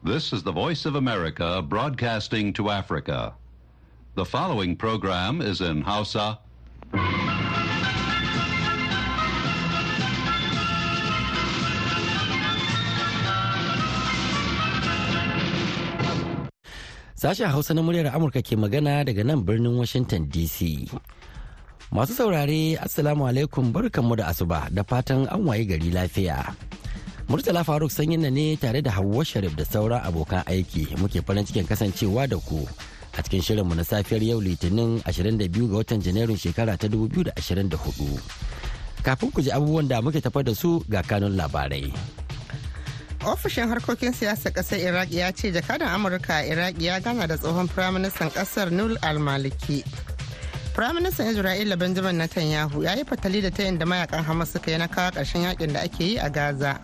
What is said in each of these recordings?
This is the Voice of America broadcasting to Africa. The following program is in Hausa. Sashen Hausa na muryar Amurka ke magana daga nan birnin Washington DC. Masu saurare, Assalamu alaikum barkanmu da asuba da fatan an waye gari lafiya. Murtala Faruk sanyin ne tare da Hauwa Sharif da sauran abokan aiki muke farin cikin kasancewa da ku a cikin shirinmu na safiyar yau Litinin 22 ga watan Janairun shekara ta 2024. Kafin ku ji abubuwan da muke tafa da su ga kanun labarai. ofishin harkokin siyasar ƙasar iraq ya ce jakadan amurka a iraq ya gana da tsohon firaministan ƙasar nul al-maliki firaministan isra'ila benjamin netanyahu ya yi fatali da tayin da mayaƙan hamas suka yi na kawo ƙarshen yaƙin da ake yi a gaza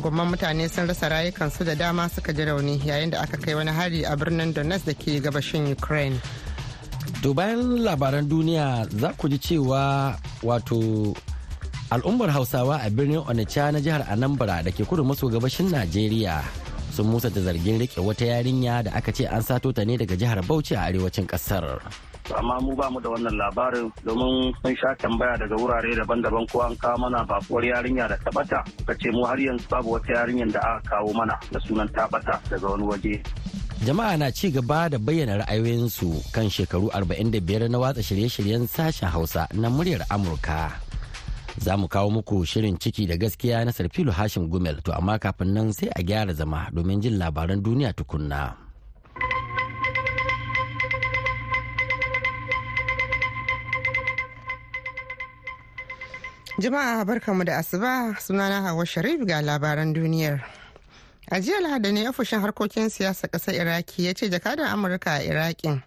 gwamman mutane sun rasa rayukansu da dama suka ji rauni yayin da aka kai wani hari a birnin donetsk da ke gabashin ukraine. To bayan labaran duniya za ku ji cewa wato al'ummar hausawa a birnin onitsha na jihar anambra da ke kudu maso gabashin najeriya sun musanta zargin riƙe wata yarinya da aka ce an sato ta ne daga jihar bauchi a arewacin ƙasar amma mu ba mu da wannan labarin domin mun sha tambaya daga wurare daban-daban ko an kawo mana bakuwar yarinya da tabata ka ce mu har yanzu babu wata yarinyar da aka kawo mana da sunan tabata daga wani waje. Jama'a na ci gaba da bayyana ra'ayoyinsu kan shekaru 45 na watsa shirye-shiryen sashen hausa na muryar amurka. Za mu kawo muku shirin ciki da gaskiya na sarfilu hashim gumel. To amma kafin nan sai a gyara zama domin jin labaran duniya tukunna. Jama'a barkamu da asuba. Sunana hawa sharif ga labaran duniyar. A jiya lahadi ne ofishin harkokin siyasa ƙasar iraki ya ce jakadan amurka a iraƙin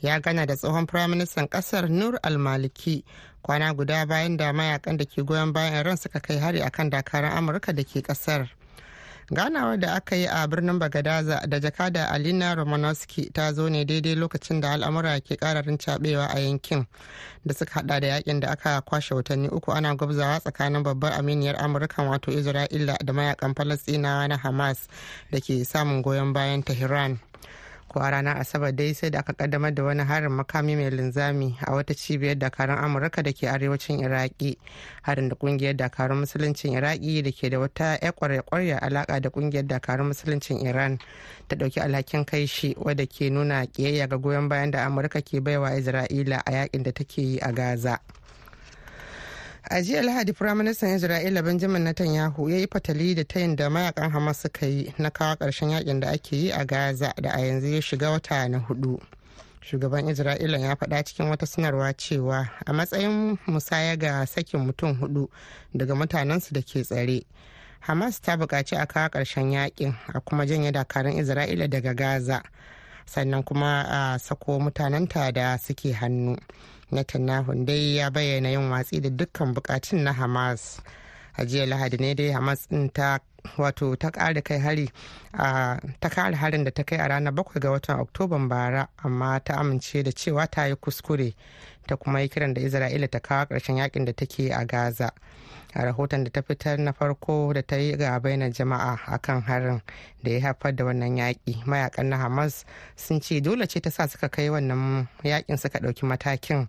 ya gana da tsohon firaministan ƙasar nur al-maliki. Kwana guda bayan da mayaƙan da ke goyon bayan iran suka kai hari akan dakarun amurka da ke ƙasar ganawar da aka yi a birnin bagadaza da jakada alina romanowski ta zo ne daidai lokacin da al'amura ke kararin cabewa a yankin da suka hada da yaƙin da aka kwashe watanni uku ana gwabzawa tsakanin babbar aminiyar amurka wato isra'ila da mayaƙan falastinawa na hamas da ke samun goyon bayan tehran. Ko a ranar asabar dai sai da aka kaddamar da wani harin makami mai linzami a wata cibiyar dakarun amurka da ke arewacin iraki. Harin da ƙungiyar dakarun musuluncin iraki da ke da wata ya kwarya alaka da ƙungiyar dakarun musuluncin iran ta ɗauki alhakin kai shi wadda ke nuna kiyayya ga goyon bayan da amurka ke baiwa isra'ila a yaƙin da take yi a gaza. A jiya lahadi firaministan isra'ila benjamin netanyahu ya yi fatali da tayin da mayaƙan hamas suka yi na kawo ƙarshen yaƙin da ake yi a gaza da a yanzu ya shiga wata na huɗu. Shugaban isra'ila ya faɗa cikin wata sanarwa cewa a matsayin musaya ga sakin mutum huɗu daga mutanensu da ke tsare hamas ta buƙaci a kawo ƙarshen yaƙin a kuma janye dakarun isra'ila daga gaza sannan kuma a sako mutanenta da suke hannu. Netanyahu dai ya bayyana yin watsi da dukkan bukatun na Hamas. A jiya Lahadi ne dai Hamas din ta wato ta kare kai hari ta kare harin da ta kai a ranar bakwai ga watan Oktoban bara amma ta amince da cewa ta yi kuskure ta kuma yi kiran da Isra'ila ta kawo ƙarshen yaƙin da take a Gaza. A rahoton da ta fitar na farko da ta yi ga bainar jama'a akan harin da ya haifar da wannan yaƙi. Mayakan na hamas sun ce dole ce ta sa suka kai wannan yaƙin suka ɗauki matakin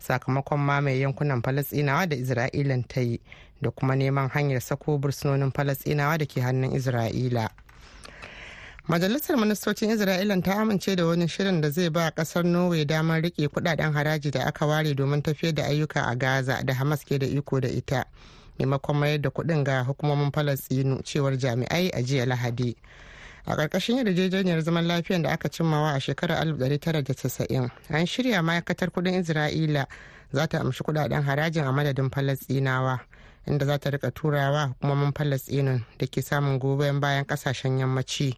sakamakon mamaye yankunan falasɗinawa da isra'ilan ta yi da kuma neman hanyar sako bursunonin falasɗinawa da ke hannun isra'ila. Majalisar ministocin isra'ila ta amince da wani shirin da zai ba ƙasar norway damar riƙe kuɗaɗen haraji da aka ware domin tafiyar da ayyuka a gaza da hamas ke da iko da ita. Maimakon mayar da kuɗin ga hukumomin falastinu cewar jami'ai a jiya lahadi. A ƙarƙashin yarjejeniyar zaman lafiyar da aka cimmawa a shekarar 1990 an shirya ma'aikatar kuɗin isra'ila za ta amshi kuɗaɗen harajin a madadin falastinawa inda za ta riƙa turawa hukumomin falastinun da ke samun goyon bayan ƙasashen yammaci.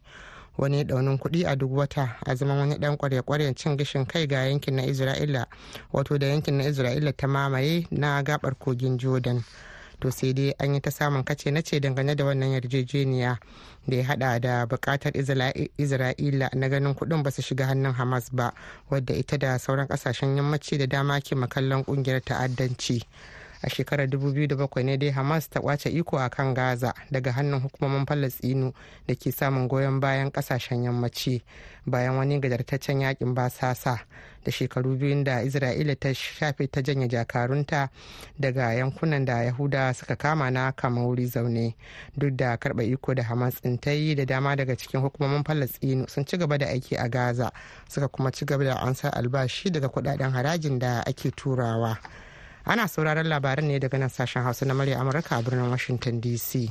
Wani daunin kuɗi a duk wata a zaman wani dan kwarya-kwaryen cin gishin kai ga yankin na isra'ila wato da yankin na isra'ila ta mamaye na gabar kogin jordan. To sai dai an yi ta samun kace na ce dangane da wannan yarjejeniya da ya hada da buƙatar isra'ila na ganin kuɗin ba su shiga hannun hamas ba wadda ita da sauran ƙasashen yammaci da dama ke makallon ƙungiyar ta'addanci. A shekarar 2007 ne dai hamas ta ƙwace iko a kan gaza daga hannun hukumomin falastinu da ke samun goyon bayan ƙasashen yammaci bayan wani gajartaccen yaƙin basasa da shekaru biyun da isra'ila ta shafe ta janye jakarunta daga yankunan da yahuda suka kama na kama wuri zaune. Duk da karɓa iko da hamas ɗin ta yi da dama daga cikin hukumomin falastinu sun ci gaba da aiki a gaza suka kuma ci gaba da ansar albashi daga kuɗaɗen harajin da ake turawa. Ana sauraron labaran ne daga nan sashen hausa na murya amurka a birnin washington dc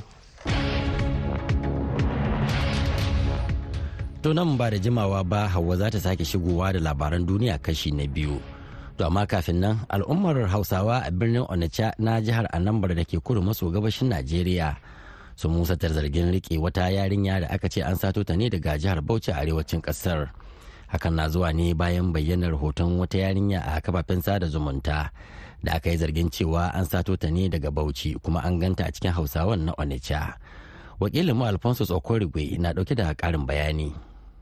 To nan ba da jimawa ba Hauwa za ta sake shigowa da labaran duniya kashi na biyu. To amma kafin nan al'ummar Hausawa a birnin Onitsha na jihar Anambra da ke kudu maso gabashin Najeriya sun musatar zargin riƙe wata yarinya da aka ce an sato ta ne daga jihar Bauchi arewacin ƙasar. Hakan na zuwa ne bayan bayyanar hoton wata yarinya a kafafen sada zumunta da aka yi zargin cewa an sato ta ne daga Bauchi kuma an ganta a cikin Hausawan na Onitsha. Wakilin mu Alphonsus Okorigwe na ɗauke da karin bayani.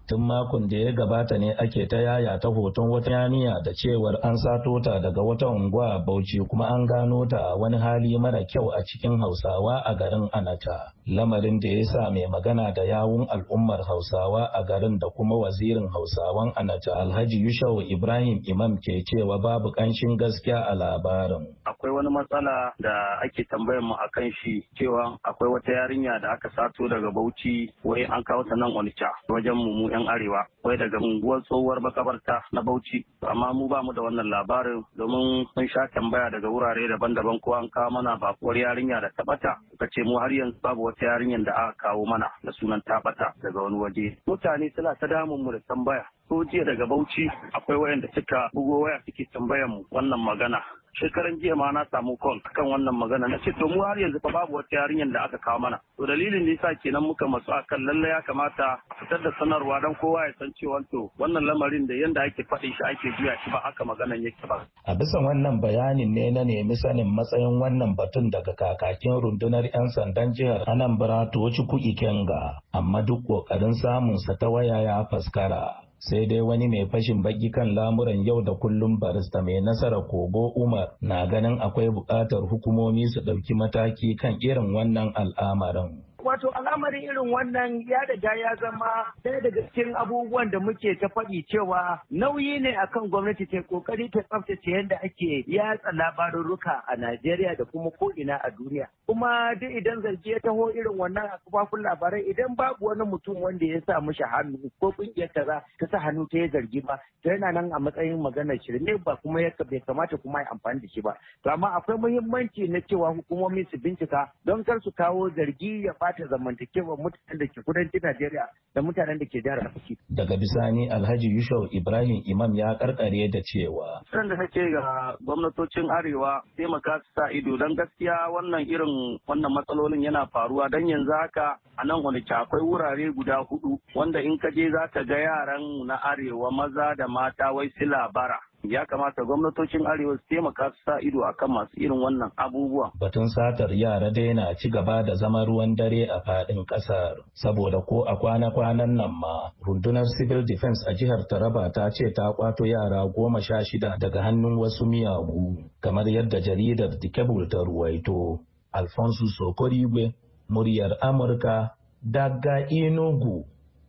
Tun makon da ya gabata ne ake ta yaya ta hoton wata yaniya da cewar an sato ta daga wata unguwa a Bauchi kuma an gano ta a wani hali mara kyau a cikin Hausawa a garin Anata. Lamarin da ya sa mai magana da yawun al'ummar Hausawa a garin da kuma wazirin Hausawan Anata Alhaji Yushau Ibrahim Imam ke cewa babu ƙanshin gaskiya a labarin. Akwai wani matsala da ake tambayar mu akan shi cewa akwai wata yarinya da aka sato daga Bauchi wai an kawo ta nan Onitsha wajen mu 'yan arewa wai daga unguwar tsohuwar makabarta na bauchi. Amma mu ba mu da wannan labarin domin mun sha tambaya daga wurare daban-daban ko an kawo mana bakuwar yarinya da tabata ka ce mu har yanzu babu wata yarinyar da aka kawo mana da sunan tabata daga wani waje. Mutane suna ta damun mu da tambaya. Ko jiya daga bauchi akwai wayanda suka bugo waya suke tambayar mu wannan magana. Shekaran jiya ma na samu call kan wannan magana. Na ce to mu har yanzu fa babu wata yarinyar da aka kawo mana. To dalilin da yasa kenan muka masu akan lalle ya kamata fitar da sanarwa dan kowa ya san cewa to wannan lamarin da yanda ake faɗin shi ake juya shi ba haka maganan yake ba. A bisa wannan bayanin ne na nemi sanin matsayin wannan batun daga kakakin rundunar 'yan sandan jihar anambra toci kuki kenga amma duk ƙoƙarin samunsa ta waya ya faskara. Sai dai wani mai fashin baki kan lamuran yau da kullum barista mai nasara kogo umar na ganin akwai buƙatar hukumomi su ɗauki mataki kan irin wannan al'amarin. Wato al'amarin irin wannan ya riga ya zama ɗaya daga cikin abubuwan da muke ta faɗi cewa nauyi ne akan gwamnati ta ƙoƙari ta tsaftace yadda ake yatsa labarurruka a Najeriya da kuma ko'ina a duniya. Kuma duk idan zargi ya taho irin wannan a kafafun labarai idan babu wani mutum wanda ya sa mishi hannu ko ƙungiyar kaza ta sa hannu ta yi zargi ba to yana nan a matsayin maganar shirme ba kuma ya bai kamata kuma ya amfani da shi ba. To amma akwai muhimmanci na cewa hukumomi su bincika don kar su kawo zargi ya bata zamantakewar mutanen da ke kudancin Najeriya da mutanen da ke jihar Bauchi. Daga bisani Alhaji Yushau Ibrahim Imam ya karkare da cewa. San da nake ga gwamnatocin Arewa taimaka su sa ido don gaskiya wannan irin wannan matsalolin yana faruwa don yanzu haka a nan wani akwai wurare guda huɗu wanda in ka je za ka ga yaran na Arewa maza da mata wai sila bara. Ya kamata gwamnatocin arewa su taimaka su sa ido akan masu irin wannan abubuwa. Batun satar yara dai na ci gaba da zama ruwan dare a faɗin ƙasar saboda ko a kwana-kwanan nan ma rundunar civil defense a jihar Taraba ta ce ta kwato yara goma sha shida daga hannun wasu miyagu kamar yadda jaridar The Cable ta ruwaito. Alfonso Sokorigwe, muryar Amurka, daga Enugu,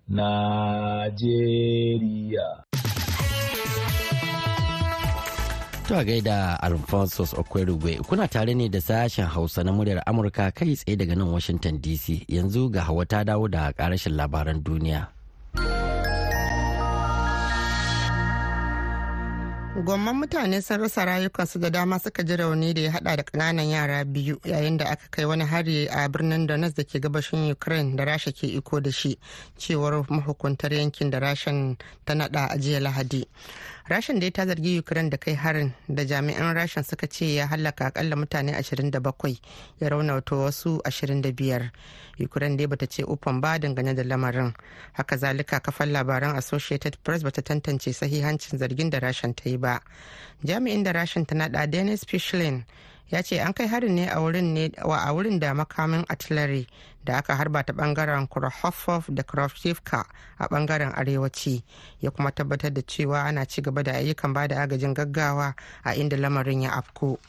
Najeriya. To gaida Alphonsus Okwerugwe kuna tare ne da sashen Hausa na muryar Amurka kai tsaye daga nan Washington DC yanzu ga hawa ta dawo da karashin labaran duniya. gwamman mutane sun rasa rayukansu da dama suka ji rauni da ya hada da ƙananan yara biyu yayin da aka kai wani hari a birnin donetsk da ke gabashin ukraine da rasha ke iko da shi cewar mahukuntar yankin da rashan ta nada a jiya lahadi rashin dai ta zargi ukraine da kai harin da jami'an rashin suka ce ya hallaka akalla mutane 27 ya raunata wasu 25 ukraine dai bata ce ufan ba dangane da lamarin. Haka zalika kafan labaran associated press bata tantance sahihancin zargin da rashin ta yi ba. Jami'in da rashin ta nada dennis fishlin ya ce an kai harin ne a wurin da makamin artillery da aka harba ta ɓangaren kurhofov da krovchivka a ɓangaren arewaci ya kuma tabbatar da cewa ana ci gaba da ayyukan ba da agajin gaggawa a inda lamarin ya afko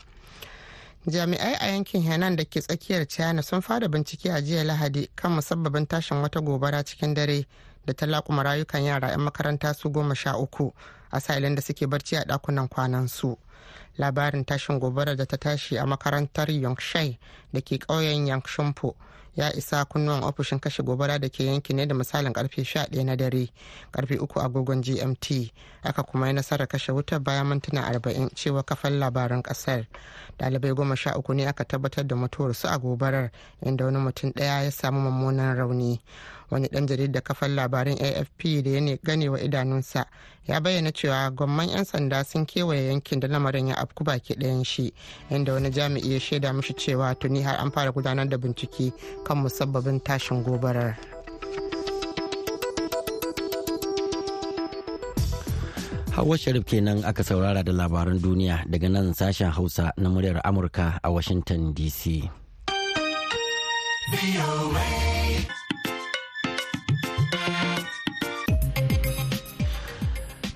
jami'ai a yankin henan da ke tsakiyar china sun fara bincike a jiya lahadi kan musabbabin tashin wata gobara cikin dare da ta laƙuma rayukan yara 'yan makaranta su goma sha uku a sa'ilin da suke barci a ɗakunan kwanan su labarin tashin gobara da ta tashi a makarantar yongshai da ke ƙauyen yangshinpo ya isa kunnuwan ofishin kashe gobara da ke yanki ne da misalin ƙarfe 11 na dare ƙarfe 3 agogon gmt aka kuma yi nasarar kashe wutar bayan mintuna 40 cewa kafan labaran ƙasar. Dalibai goma sha uku ne aka tabbatar da mutuwarsu a gobarar inda wani mutum ɗaya ya samu mummunan rauni. Wani dan jaridar kafan labarin afp da ya gane wa idanunsa ya bayyana cewa gwamman 'yan sanda sun kewaye yankin da lamarin ya afku baki ɗayan shi inda wani jami'i ya shaida mishi cewa tuni har an fara gudanar da bincike kan musabbabin tashin gobarar Hawa Sharif kenan aka saurara da labaran duniya daga nan sashen Hausa na muryar Amurka a Washington DC.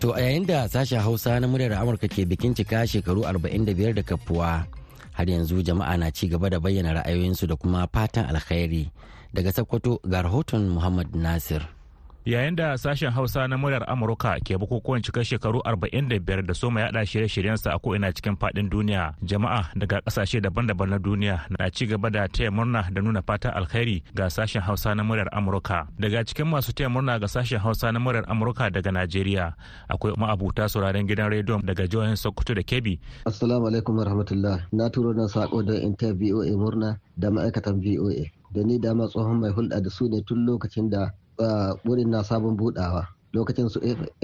To a yayin da sashen Hausa na muryar Amurka ke bikin cika shekaru 45 da kafuwa har yanzu jama'a na ci gaba da bayyana ra'ayoyinsu da kuma fatan alkhairi daga Sokoto ga rahoton Muhammad Nasir. Yayin da sashen hausa na muryar amurka ke bukukuwan cikar shekaru 45 da soma yada shirye-shiryensa a ko'ina cikin faɗin duniya jama'a daga ƙasashe daban-daban na duniya na ci gaba da taya murna da nuna fatan alkhairi ga sashen hausa na muryar amurka. Daga cikin masu taya murna ga sashen hausa na muryar amurka daga najeriya akwai ma'abuta sauraren gidan rediyon daga jihohin sokoto da kebbi. Assalamu alaikum warahmatullah. Na turo na sako da inta voa murna da ma'aikatan voa da ni dama tsohon mai hulɗa da su ne tun lokacin da wurin na sabon budawa lokacin su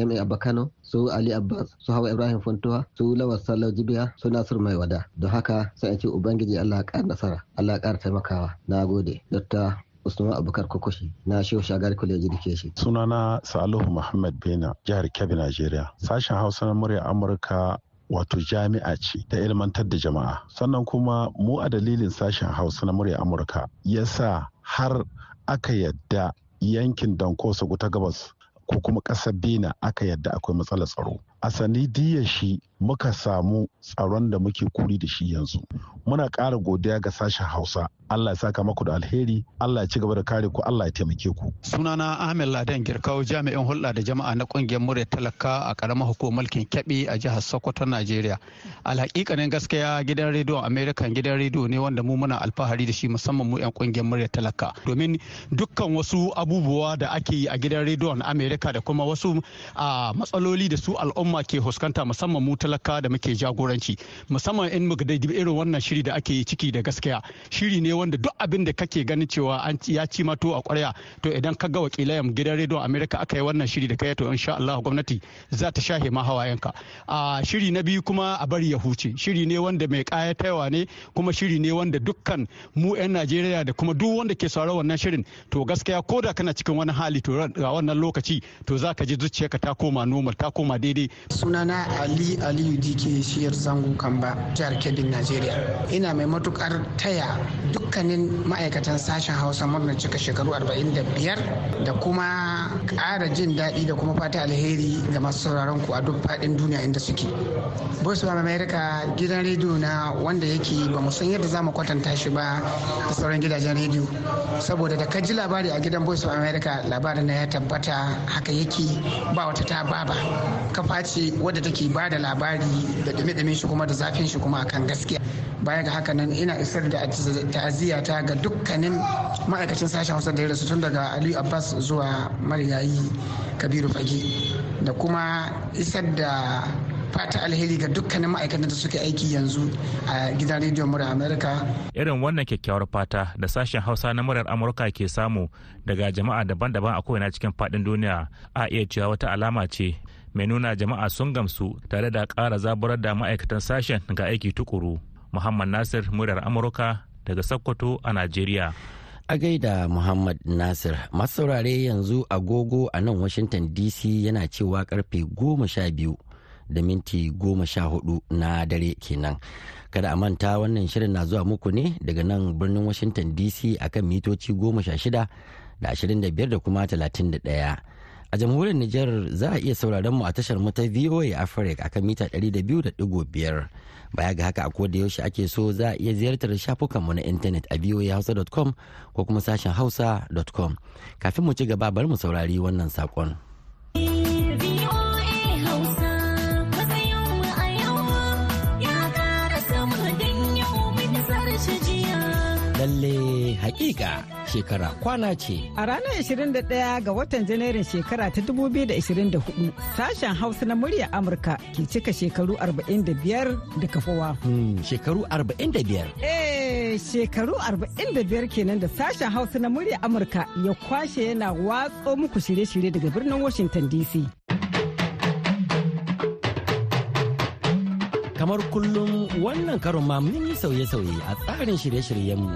ma abba kano su ali abbas su hawa ibrahim funtuwa su lawar sallau jibiya su nasir mai wada don haka sai ce ubangiji allah ya nasara allah ƙara taimakawa. Na gode dr usman abubakar kokoshi na shehu shagari college education. Sunana salihu muhammad bena jihar kebbi nigeria. Sashen hausa na murya amurka wato jami'a ce ta ilmantar da jama'a. Sannan kuma mu a dalilin sashen hausa na murya amurka yasa har aka yadda yankin dankosa ta gabas ko kuma ƙasar bena aka yadda akwai matsalar tsaro. A sanidiyar shi muka samu tsaron da muke kuri da shi yanzu. Muna ƙara godiya ga sashen hausa. Allah ya saka maku da alheri allah ya ci gaba da kare ku allah ya taimake ku. Sunana ahmed ladan girkau jami'in hulɗa da jama'a na ƙungiyar murya talaka a ƙaramar hukumar mulkin kyaɓe a jihar sokoto najeriya. Alhaƙiƙanin gaskiya gidan rediyon american gidan rediyo ne wanda mu muna alfahari da shi musamman mu 'yan ƙungiyar murya talaka. Domin dukkan wasu abubuwa da ake yi a gidan rediyon america da kuma wasu matsaloli da su al'umma ke fuskanta musamman mu talaka da muke jagoranci. Musamman in muka da irin wannan shiri da ake ciki da gaskiya shiri ne wanda duk abin da kake ganin cewa an ya ci mato a kwarya to idan ka ga wakilayen gidan rediyon america aka yi wannan shiri da kai to insha Allah gwamnati za ta shahe ma hawayenka. A shiri na biyu kuma a bari ya huce. Shiri ne wanda mai kayatarwa ne kuma shiri ne wanda dukkan mu 'yan Najeriya da kuma duk wanda ke sauraron wannan shirin to gaskiya ko da kana cikin wani hali to a wannan lokaci to za ka ji zuciyarka ta koma normal ta koma daidai. Sunana ali aliyu dike shiyar zango kamba jihar kebbin najeriya. Ina mai matuƙar taya dukkanin ma'aikatan sashen hausa murnar cika shekaru 45 da kuma ƙara jin daɗi da kuma fata alheri ga masu sauraron ku a duk faɗin duniya inda suke. Voice of america gidan rediyo na wanda yake ba mu san yadda za mu kwatanta shi ba da sauran gidajen rediyo. Saboda da ka ji labari a gidan voice of america labarin na ya tabbata haka yake ba wata ta baba kafa ce wadda take ba da labari da dame-dame shi kuma da zafin shi kuma akan gaskiya. Baya ga haka nan ina isar da ta'aziyya ta ga dukkanin ma'aikacin sashen hausa da ya rasu tun daga aliyu abbas zuwa marigayi kabiru fage da kuma isar da fata alheri ga dukkanin ma'aikatan da suke aiki yanzu a gidan rediyon murar amurka. Irin wannan kyakkyawar fata da sashen hausa na murar amurka ke samu daga jama'a daban-daban a kowane cikin faɗin duniya a iya cewa wata alama ce mai nuna jama'a sun gamsu tare da ƙara zaburar da ma'aikatan sashen ga aiki tukuru muhammad nasir murar amurka daga sokoto a najeriya. A gaida muhammad nasir masu saurare yanzu agogo a nan washington dc yana cewa ƙarfe goma sha biyu da minti goma sha huɗu na dare kenan. Kada a manta wannan shirin na zuwa muku ne daga nan birnin washington dc akan mitoci goma sha shida da ashirin da biyar da kuma talatin da ɗaya. A jamhuriyar Nijar za a iya sauraron mu a tashar mu ta VOA Africa akan mita 200.5. Baya ga haka a koda yaushe ake so za a iya ziyartar shafukan mu na intanet a voahausa.com ko kuma sashen hausa.com. Kafin mu ci gaba bari mu saurari wannan saƙon. lalle hakika shekara kwana ce. A ranar 21 ga watan Janairun shekara ta 2024 sashen Hausa na murya Amurka ke cika shekaru 45 da kafowa. Hmm, shekaru 45? Eh, shekaru 45 kenan da sashen Hausa na murya Amurka ya kwashe yana watso muku shirye-shirye daga birnin Washington DC. kamar kullum wannan karon ma mun yi sauye-sauye a tsarin shirye-shiryenmu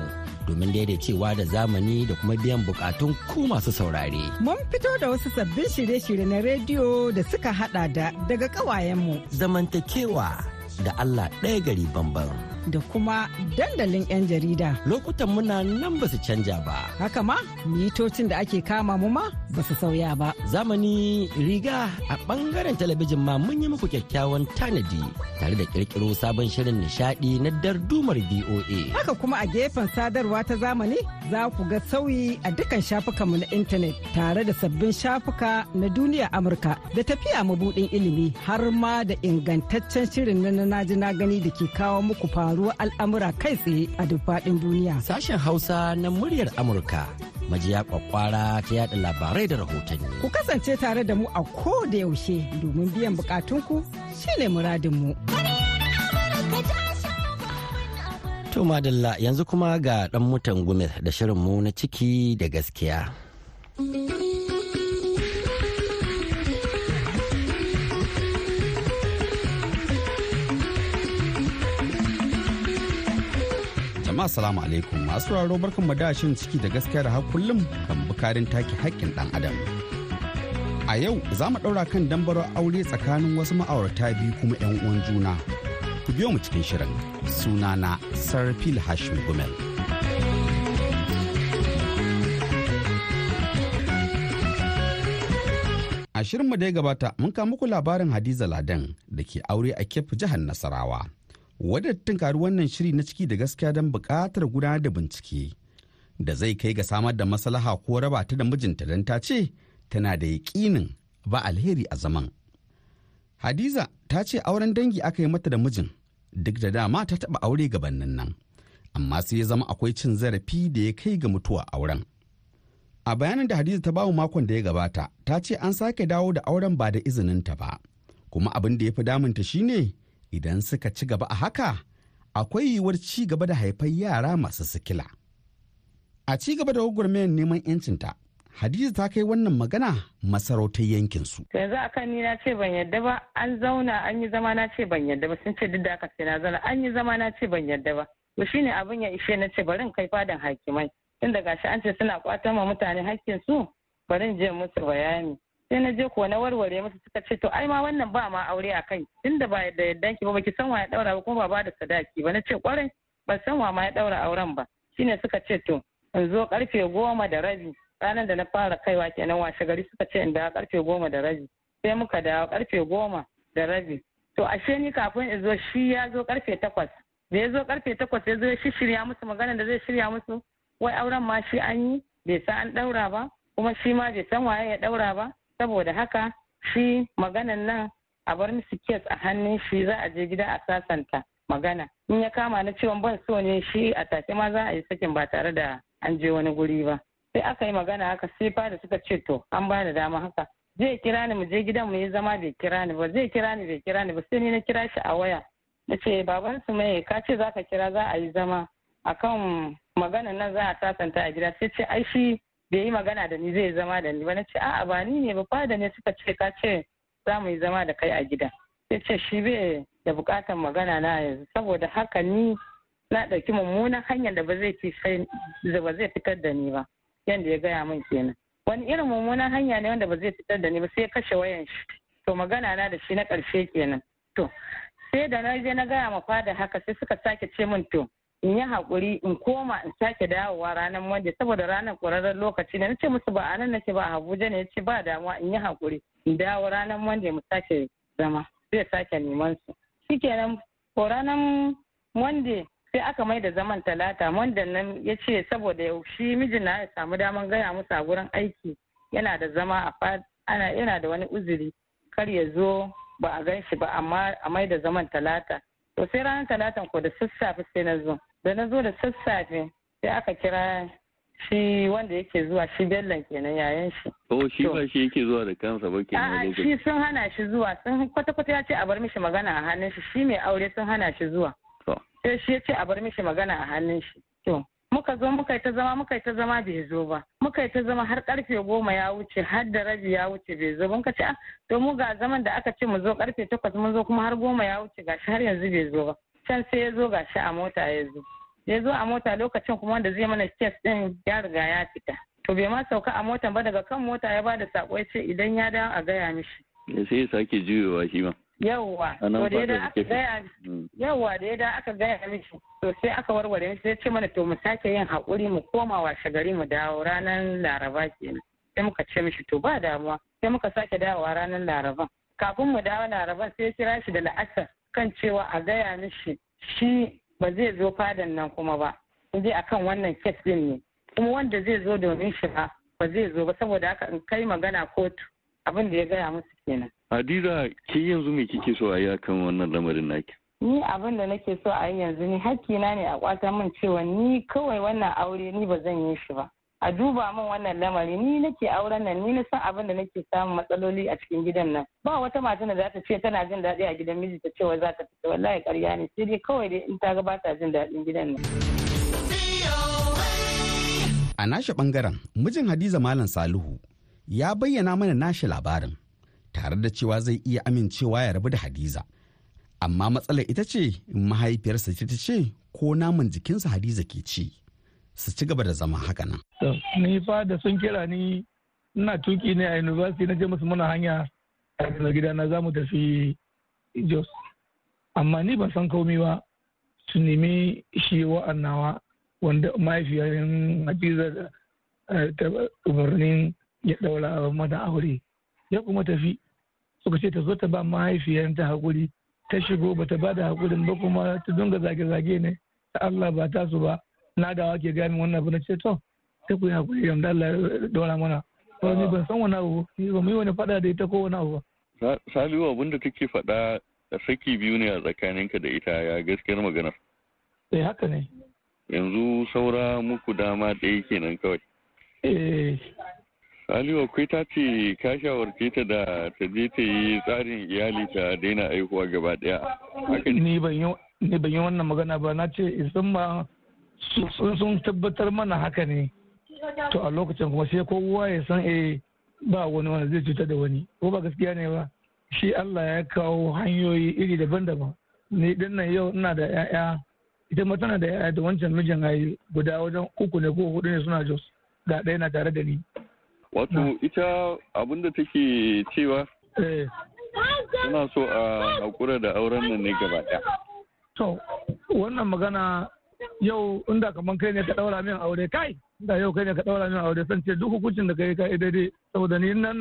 domin daidaicewa da zamani da kuma biyan bukatun ku masu saurare. Mun fito da wasu sabbin shirye-shirye na rediyo da suka hada da daga kawayenmu. Zamantakewa da Allah ɗaya gari bamban. Da kuma dandalin 'yan jarida. Lokutan muna nan ba su canja ba. Haka ma, mitocin da ake kama mu ma ba su sauya ba. Zamani riga a ɓangaren talabijin ma mun yi muku kyakkyawan tanadi tare da ƙirƙiro sabon shirin nishaɗi na dardumar BOA. Haka kuma a gefen sadarwa ta zamani za ku ga sauyi a dukkan shafukanmu na intanet tare da sabbin shafuka na duniya Amurka da tafiya mabuɗin ilimi har ma da ingantaccen shirin na na ji na gani da ke kawo muku faruwar al'amura kai tsaye a duk faɗin duniya. Sashen Hausa na muryar Amurka majiya kwakwara ta yada labarai da rahotanni. Ku kasance tare da mu a ko da yaushe domin biyan bukatunku shine muradinmu. To madalla yanzu kuma ga dan mutan gumel da shirinmu na ciki da gaskiya. Jama'a salamu alaikum. Masu raro barkan da shin ciki da gaskiya da har kullum kan bukarin take haƙƙin ɗan adam. A yau za mu ɗaura kan dambarar aure tsakanin wasu ma'aurata biyu kuma 'yan uwan juna. Ku biyo mu cikin shirin. Sunana sarfil hashim gumel. A shirinmu da ya gabata mun kawo muku labarin hadiza ladan da ke aure a kef jihar nasarawa. Wadda tunkari wannan shiri na ciki da gaskiya don buƙatar gudanar da bincike da zai kai ga samar da maslaha ko raba ta da mijinta don ta ce tana da yaƙinin ba alheri a zaman. Hadiza ta ce auren dangi aka yi mata da mijin duk da dama ta taɓa aure gabanin nan, amma sai ya zama akwai cin zarafi da ya kai ga mutuwa auren. A bayanin da Hadiza ta ba mu makon da ya gabata, ta ce an sake dawo da auren ba da izininta ba, kuma abin da ya fi damunta shine idan suka ci gaba a haka akwai yiwuwar ci gaba da haifar yara masu sikila. A ci gaba da gwagwarmayar neman 'yancinta, Hadiza ta kai wannan magana masarautar yankinsu. Yanzu a kan ni na ce ban yadda ba, an zauna an yi zama na ce ban yadda ba, sun ce duk da aka ce na zauna an yi zama na ce ban yadda ba. To shine abin ya ishe na ce bari in kai fadan hakimai. Tun da gashi an ce suna kwatan ma mutane hakkin su, bari in je musu bayani. Sai na je kuwa na warware musu suka ce to ai ma wannan ba ma aure a kai tunda ba da yadda ki ba baki san wa ya daura ba kuma ba ba da sadaki ba. Na ce ƙwarai ban san wa ma ya daura auren ba. Shine suka ce to in zo ƙarfe goma da rabi ranar da na fara kaiwa kenan washe gari suka ce in dawo ƙarfe goma da rabi sai muka dawo ƙarfe goma da rabi. To ashe ni kafin in zo shi ya zo ƙarfe takwas. Da ya zo ƙarfe takwas ya zo ya shirya musu magana da zai shirya musu wai auren ma shi an yi bai san an daura ba kuma shi ma bai san waye ya daura ba. Saboda haka shi maganan nan a bar musu kes a hannun shi za a je gida a sasanta magana. In ya kama na cewa ban so ne shi a take ma za a yi sakin ba tare da an je wani guri ba. Sai aka yi magana haka sai fada suka ce to an ba da dama haka. Zai kira ni mu je gidan mu yi zama bai kira ni ba. Zai kira ni bai kira ni ba. Sai ni na kira shi a waya. Na ce baban su mai ka ce za ka kira za a yi zama. Akan maganan nan za a sasanta a gida. Sai ce ai shi bai yi magana da ni zai zama da ni ba. Na ce a'a ba ni ne ba fada ne suka ce ka ce za mu yi zama da kai a gida. Sai ce shi bai da buƙatar magana na yanzu saboda haka ni na ɗauki mummunan hanyar da ba zai da ba zai fitar da ni ba. Yadda ya gaya min kenan. Wani irin mummunan hanya ne wanda ba zai fitar da ni ba sai kashe wayan shi. To magana na da shi na ƙarshe kenan. To sai da na je na gaya ma fada haka sai suka sake ce min to in yi haƙuri in koma in sake dawowa ranar monday. Saboda ranar ƙwararren lokaci ne na ce musu ba a nan nake ba a abuja ne ya ce ba damuwa in yi haƙuri. In dawo ranar monday mu sake zama zai sake neman su. Shikenan ko ranar monday sai aka mai da zaman talata. Monday nan ya ce saboda shi mijin na ya samu daman gaya musu a gurin aiki yana da zama a ana yana da wani uzuri kar ya zo ba a gan shi ba amma a mai da zaman talata. To sai ranar talatan ko da sassafe sai na zo. Da na zo da sassafe sai aka kira shi wanda yake zuwa shi bellan kenan yayan shi. Oh shi ba shi yake zuwa da kansa ba kenan a shi sun hana shi zuwa sun kwata kwata ya ce a bar mishi magana a hannun shi shi mai aure sun hana shi zuwa. Sai shi ya ce a bar mishi magana a hannun shi. To muka zo muka yi ta zama muka yi ta zama bai zo ba. Muka yi ta zama har ƙarfe goma ya wuce har da rabi ya wuce bai zo ba. Muka ce ah to mu ga zaman da aka ce mu zo ƙarfe takwas mun zo kuma har goma ya wuce gashi har yanzu bai zo ba. Can sai ya zo gashi a mota ya zo. Ya zo a mota lokacin kuma wanda zai mana kes din ya riga ya fita. To bai ma sauka a motan ba daga kan mota ya ba da sako ya ce idan ya dawo a gaya mishi. Sai ya sake juyowa shi ma. Yawwa to da ya aka gaya yawwa da ya aka gaya mishi to sai aka warware mishi sai ce mana to mu sake yin haƙuri mu koma washe gari mu dawo ranar laraba kenan. Sai muka ce mishi to ba damuwa sai muka sake dawowa ranar laraban kafin mu dawo laraban sai ya kira shi da la'asar. Kan cewa a gaya mishi shi ba zai zo fadan nan kuma ba in akan wannan kes din ne kuma wanda zai zo domin shi ba ba zai zo ba saboda haka in kai magana kotu abin da ya gaya musu kenan Hadiza ke yanzu me kike so a yi akan wannan lamarin naki? Ni abin da nake so a yi yanzu ni hakkina ne a kwata min cewa ni kawai wannan aure ni ba zan yi shi ba. A duba min wannan lamari ni nake auren nan ni na san abin da nake samun matsaloli a cikin gidan nan. Ba wata mata da za ta ce tana jin daɗi a gidan miji ta cewa za ta fita wallahi ƙarya ne sai dai kawai dai in ta ga ba ta jin daɗin gidan nan. A nashi ɓangaren mijin Hadiza Malam Salihu ya bayyana mana nashi labarin. tare da cewa zai iya amincewa ya rabu da hadiza amma matsalar ita ce mahaifiyarsa ta ce ko naman jikinsa hadiza ke ci su ci gaba da zama haka nan. ni fa da sun kira ni ina tuƙi ne a university na je musu muna hanya a gida na za mu tafi jos. Amma ni ban san komai ba su nemi shi wa'annawa wanda mahaifiyar hadiza ta umarnin ya daura mata aure. Ya kuma tafi suka ce ta zo ta ba mahaifiyarta haƙuri ta shigo ba ta ba da hakurin ba kuma ta dunga zage-zage ne Allah ba ta su ba. Na da ke gani wannan abu na ce to ta ku yi haƙuri yamda Allah dora mana. To ni ban san wani abu ni ba mu yi wani fada da ita ko wani abu ba. Salihu abin da take faɗa saki biyu ne a tsakaninka da ita ya gaskiyar magana? Eh haka ne. Yanzu saura muku dama ɗaya kenan kawai. Eh. Aliyu akwai ta ce ka shawarce ta da ta je ta yi tsarin iyali ta daina aihuwa gaba ɗaya. Ni ban yi wannan magana ba. Na ce isan ma sun tabbatar mana haka ne. To a lokacin kuma sai kowa ya san eh ba wani wanda zai cutar da wani ko ba gaskiya ne ba. Shi Allah ya kawo hanyoyi iri daban-daban. Ni ɗin nan yau ina da 'ya'ya ita ma tana da 'ya'ya da wancan mijin ayi guda wajen uku ne ko huɗu ne suna jos ga ɗaya na tare da ni. Wato ita abin da take cewa suna so a haƙura da auren nan ne gaba ɗaya. To, wannan magana yau inda kaman kai ne ka ɗaura min aure kai da yau kai ne ka ɗaura min aure san ce duk hukuncin da kai ka daidai. Saboda ni ina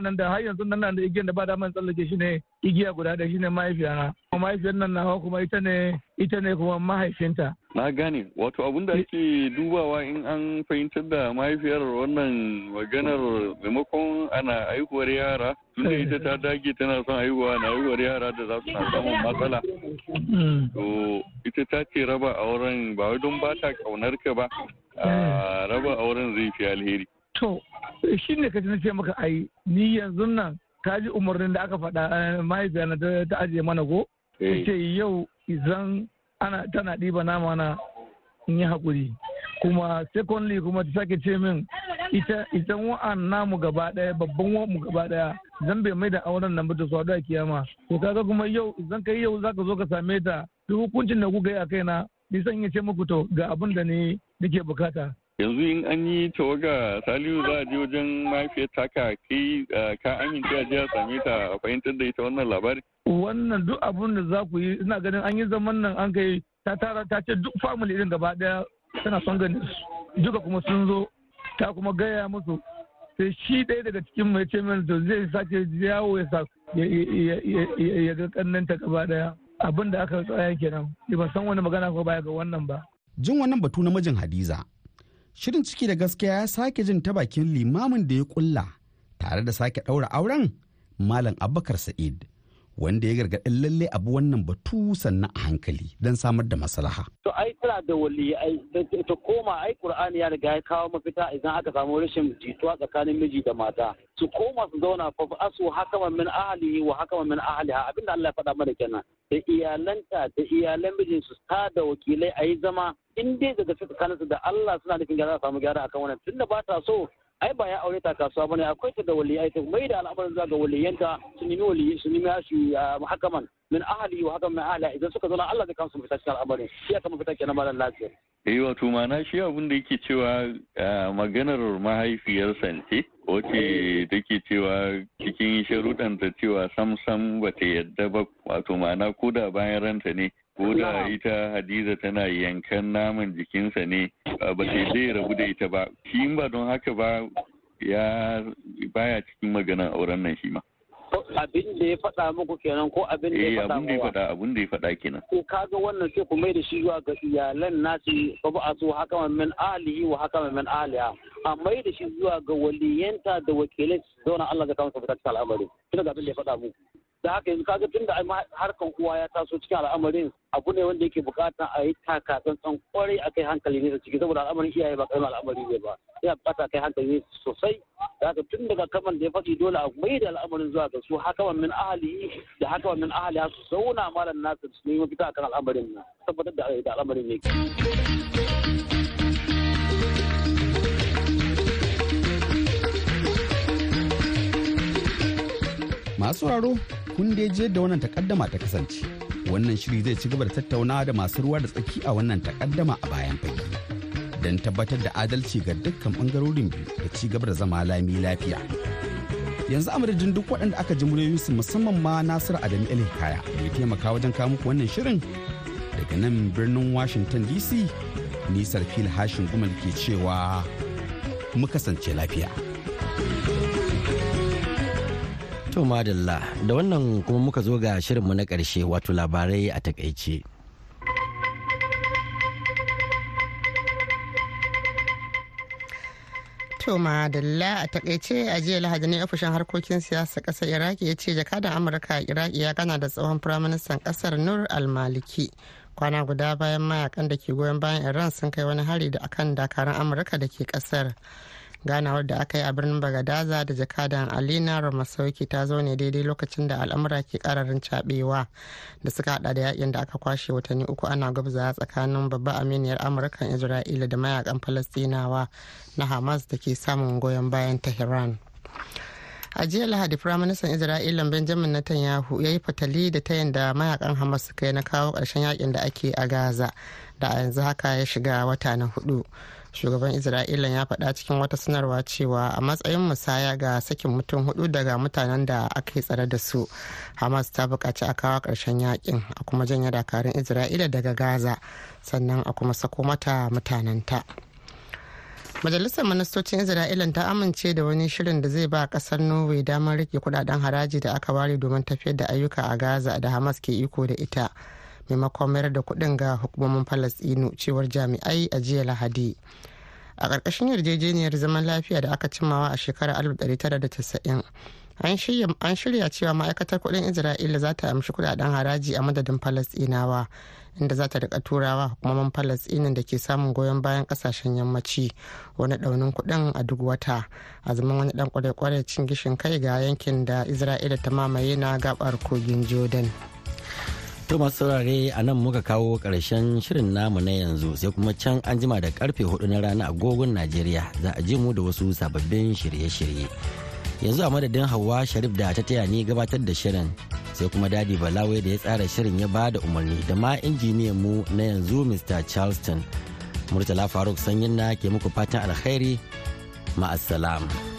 nan da har yanzu nan da igiyar da ba da man tsallake shi ne igiya guda ɗaya shine mahaifiyana. Kuma mahaifiyar nan nawa kuma ita ne ita ne kuma mahaifinta. Na gane. Wato abin da ake dubawa in an fahimtar da mahaifiyar wannan maganar maimakon ana haihuwar yara tunda ita ta dage tana son haihuwa na haihuwar yara da za su na samun matsala. To ita ta ce raba auren ba wai don ba ta ƙaunar ka ba raba auren zai fi alheri. To shi ne ka ce maka ai ni yanzu nan ka ji umarnin da aka faɗa mahaifiyar ta ajiye mana ko? Ce yau izan ana tana ɗiba nama na in yi haƙuri. Kuma secondly kuma ta sake ce min ita ita wa'an namu gaba ɗaya babban wa'an gaba ɗaya zan bai mai da auren nan ba ta swado a kiyama. To kaga kuma yau idan kai yau zaka zo ka same ta duk hukuncin da kuka yi a kaina ni san iya ce muku to ga abin da ni nake buƙata. Yanzu in an yi tawaga salihu za a je wajen mahaifiyar taka kai ka amince a je a same ta a fahimtar da ita wannan labari? Wannan duk abun da za ku yi ina ganin an yi zaman nan an kai ta tara ta ce duk family din gaba ɗaya tana son ganin su. Duka kuma sun zo ta kuma gaya musu. Sai shi ɗaya daga cikin mai ce min to zai sake yawo ya sa ya ga kannanta gaba ɗaya abin da aka tsaya kenan. Ban san wani magana ko baya ga wannan ba. Jin wannan batu na mijin hadiza shirin ciki da gaskiya ya sake jin ta bakin limamin da ya kulla tare da sake ɗaura auren malam abubakar sa'id wanda ya gargaɗin lalle abu wannan batu sannan a hankali don samar da maslaha. To ai tana da wali ta koma ai Qur'ani ya riga ya kawo mafita idan aka samu rashin jituwa tsakanin miji da mata. Su koma su zauna fa asu hakama min ahlihi wa hakama min ahliha abin da Allah ya faɗa mana kenan. Da iyalanta da iyalan mijin su ta da wakilai a yi zama. In dai daga tsakaninsu da Allah suna nufin gyara samu gyara akan wannan. Tunda ba ta so ai ba ya aure ta kasuwa ba ne akwai ta da waliyai ta mai da al'amarin zuwa ga waliyanta su nemi waliyi su nemi shi hakaman min ahli wa hakaman min ahli idan suka zauna Allah zai kawo su fita al'amarin. Shi ya kama fita kenan malam lafiya eh wato mana shi abin da yake cewa maganar mahaifiyarsa ce wace take cewa cikin sharuɗanta cewa sam sam bata yadda ba wato mana ko da bayan ranta ne ko da ita hadiza tana yankan naman jikinsa ne ba sai zai rabu da ita ba. Shi ba don haka ba ya baya cikin maganar auren nan shi ma. Abin da ya faɗa muku kenan ko abin da ya faɗa abin da ya faɗa abin da ya faɗa kenan. Ko kaga wannan sai ku mai da shi zuwa ga iyalan nasi fa ba su haka min ahlihi wa haka min ahliha a mai da shi zuwa ga waliyanta da wakilai zauna Allah zai kawo su fitar al'amari. Tun ga abin da ya faɗa muku. Da haka yanzu kaga tun da harkan uwa ya taso cikin al'amarin abu ne wanda yake buƙata a yi taka tsantsan ƙwarai a kai hankali ne da ciki saboda al'amarin iyaye ba kai al'amari ne ba ya buƙata kai hankali ne sosai da haka tun daga kaman da ya faɗi dole a mai da al'amarin zuwa ga su haka min ahali da haka min ahali su zauna malam nasu su nemi mafita akan al'amarin nan tabbatar da al'amarin ne. masu raro kun dai je da wannan takaddama ta kasance wannan shiri zai ci gaba da tattaunawa da masu ruwa da tsaki a wannan takaddama a bayan fage don tabbatar da adalci ga dukkan ɓangarorin biyu da ci gaba da zama lami lafiya yanzu amadadin duk waɗanda aka ji muryoyinsu musamman ma nasir adamu el hikaya da ya taimaka wajen kawo muku wannan shirin daga nan birnin washington dc nisar fil hashin gumal ke cewa mu kasance lafiya. To madalla da wannan kuma muka zo ga shirinmu na ƙarshe wato labarai a taƙaice. To madalla a taƙaice a jiya lahadi ne ofishin harkokin siyasa ƙasar Iraki ya ce jakadan Amurka a Iraki ya gana da tsohon firaministan ƙasar Nur al-Maliki. kwana guda bayan mayaƙan da ke goyon bayan iran sun kai wani hari da akan dakarun amurka da ke ƙasar ganawar da aka yi a birnin bagadaza da jakadan alina ramasauki ta zo ne daidai lokacin da al'amura ke kararin cabewa da suka hada da yaƙin da aka kwashe watanni uku ana gabza tsakanin babba aminiyar amurkan isra'ila da mayaƙan falastinawa na hamas da ke samun goyon bayan tehran. A jiya lahadi firaministan isra'ila benjamin netanyahu ya yi fatali da tayin da mayaƙan hamas suka yi na kawo ƙarshen yaƙin da ake a gaza da a yanzu haka ya shiga wata na huɗu shugaban isra'ila ya faɗa cikin wata sanarwa cewa a matsayin musaya ga sakin mutum huɗu daga mutanen da aka yi tsare da su hamas ta buƙaci a kawo ƙarshen yaƙin a kuma janye dakarun isra'ila daga gaza sannan a kuma sako mata mutanenta. majalisar ministocin isra'ila ta amince da wani shirin da zai ba ƙasar norway damar riƙe kuɗaɗen haraji da aka ware domin tafiyar da ayyuka a gaza da hamas ke iko da ita maimakon mayar da kuɗin ga hukumomin falastinu cewar jami'ai a jiya lahadi. A ƙarƙashin yarjejeniyar zaman lafiya da aka cimmawa a shekarar 1990 an shirya cewa ma'aikatar kuɗin isra'ila za ta amshi kuɗaɗen haraji a madadin falastinawa inda za ta riƙa turawa hukumomin falastinin da ke samun goyon bayan ƙasashen yammaci wani daunin kuɗin a duk wata. A zaman wani dan kwarai-kwarai cin gishin kai ga yankin da isra'ila ta mamaye na gabar kogin jordan. To masu saurare a nan muka kawo ƙarshen shirin namu na yanzu sai kuma can an jima da ƙarfe huɗu na rana agogon Najeriya za a ji mu da wasu sababbin shirye-shirye. Yanzu a madadin Hauwa Sharif da ta taya ni gabatar da shirin sai kuma Dadi Balawe da ya tsara shirin ya ba da umarni da ma injiniyan mu na yanzu Mr. Charleston. Murtala Faruk Sanyin na ke muku fatan alkhairi ma'assalam.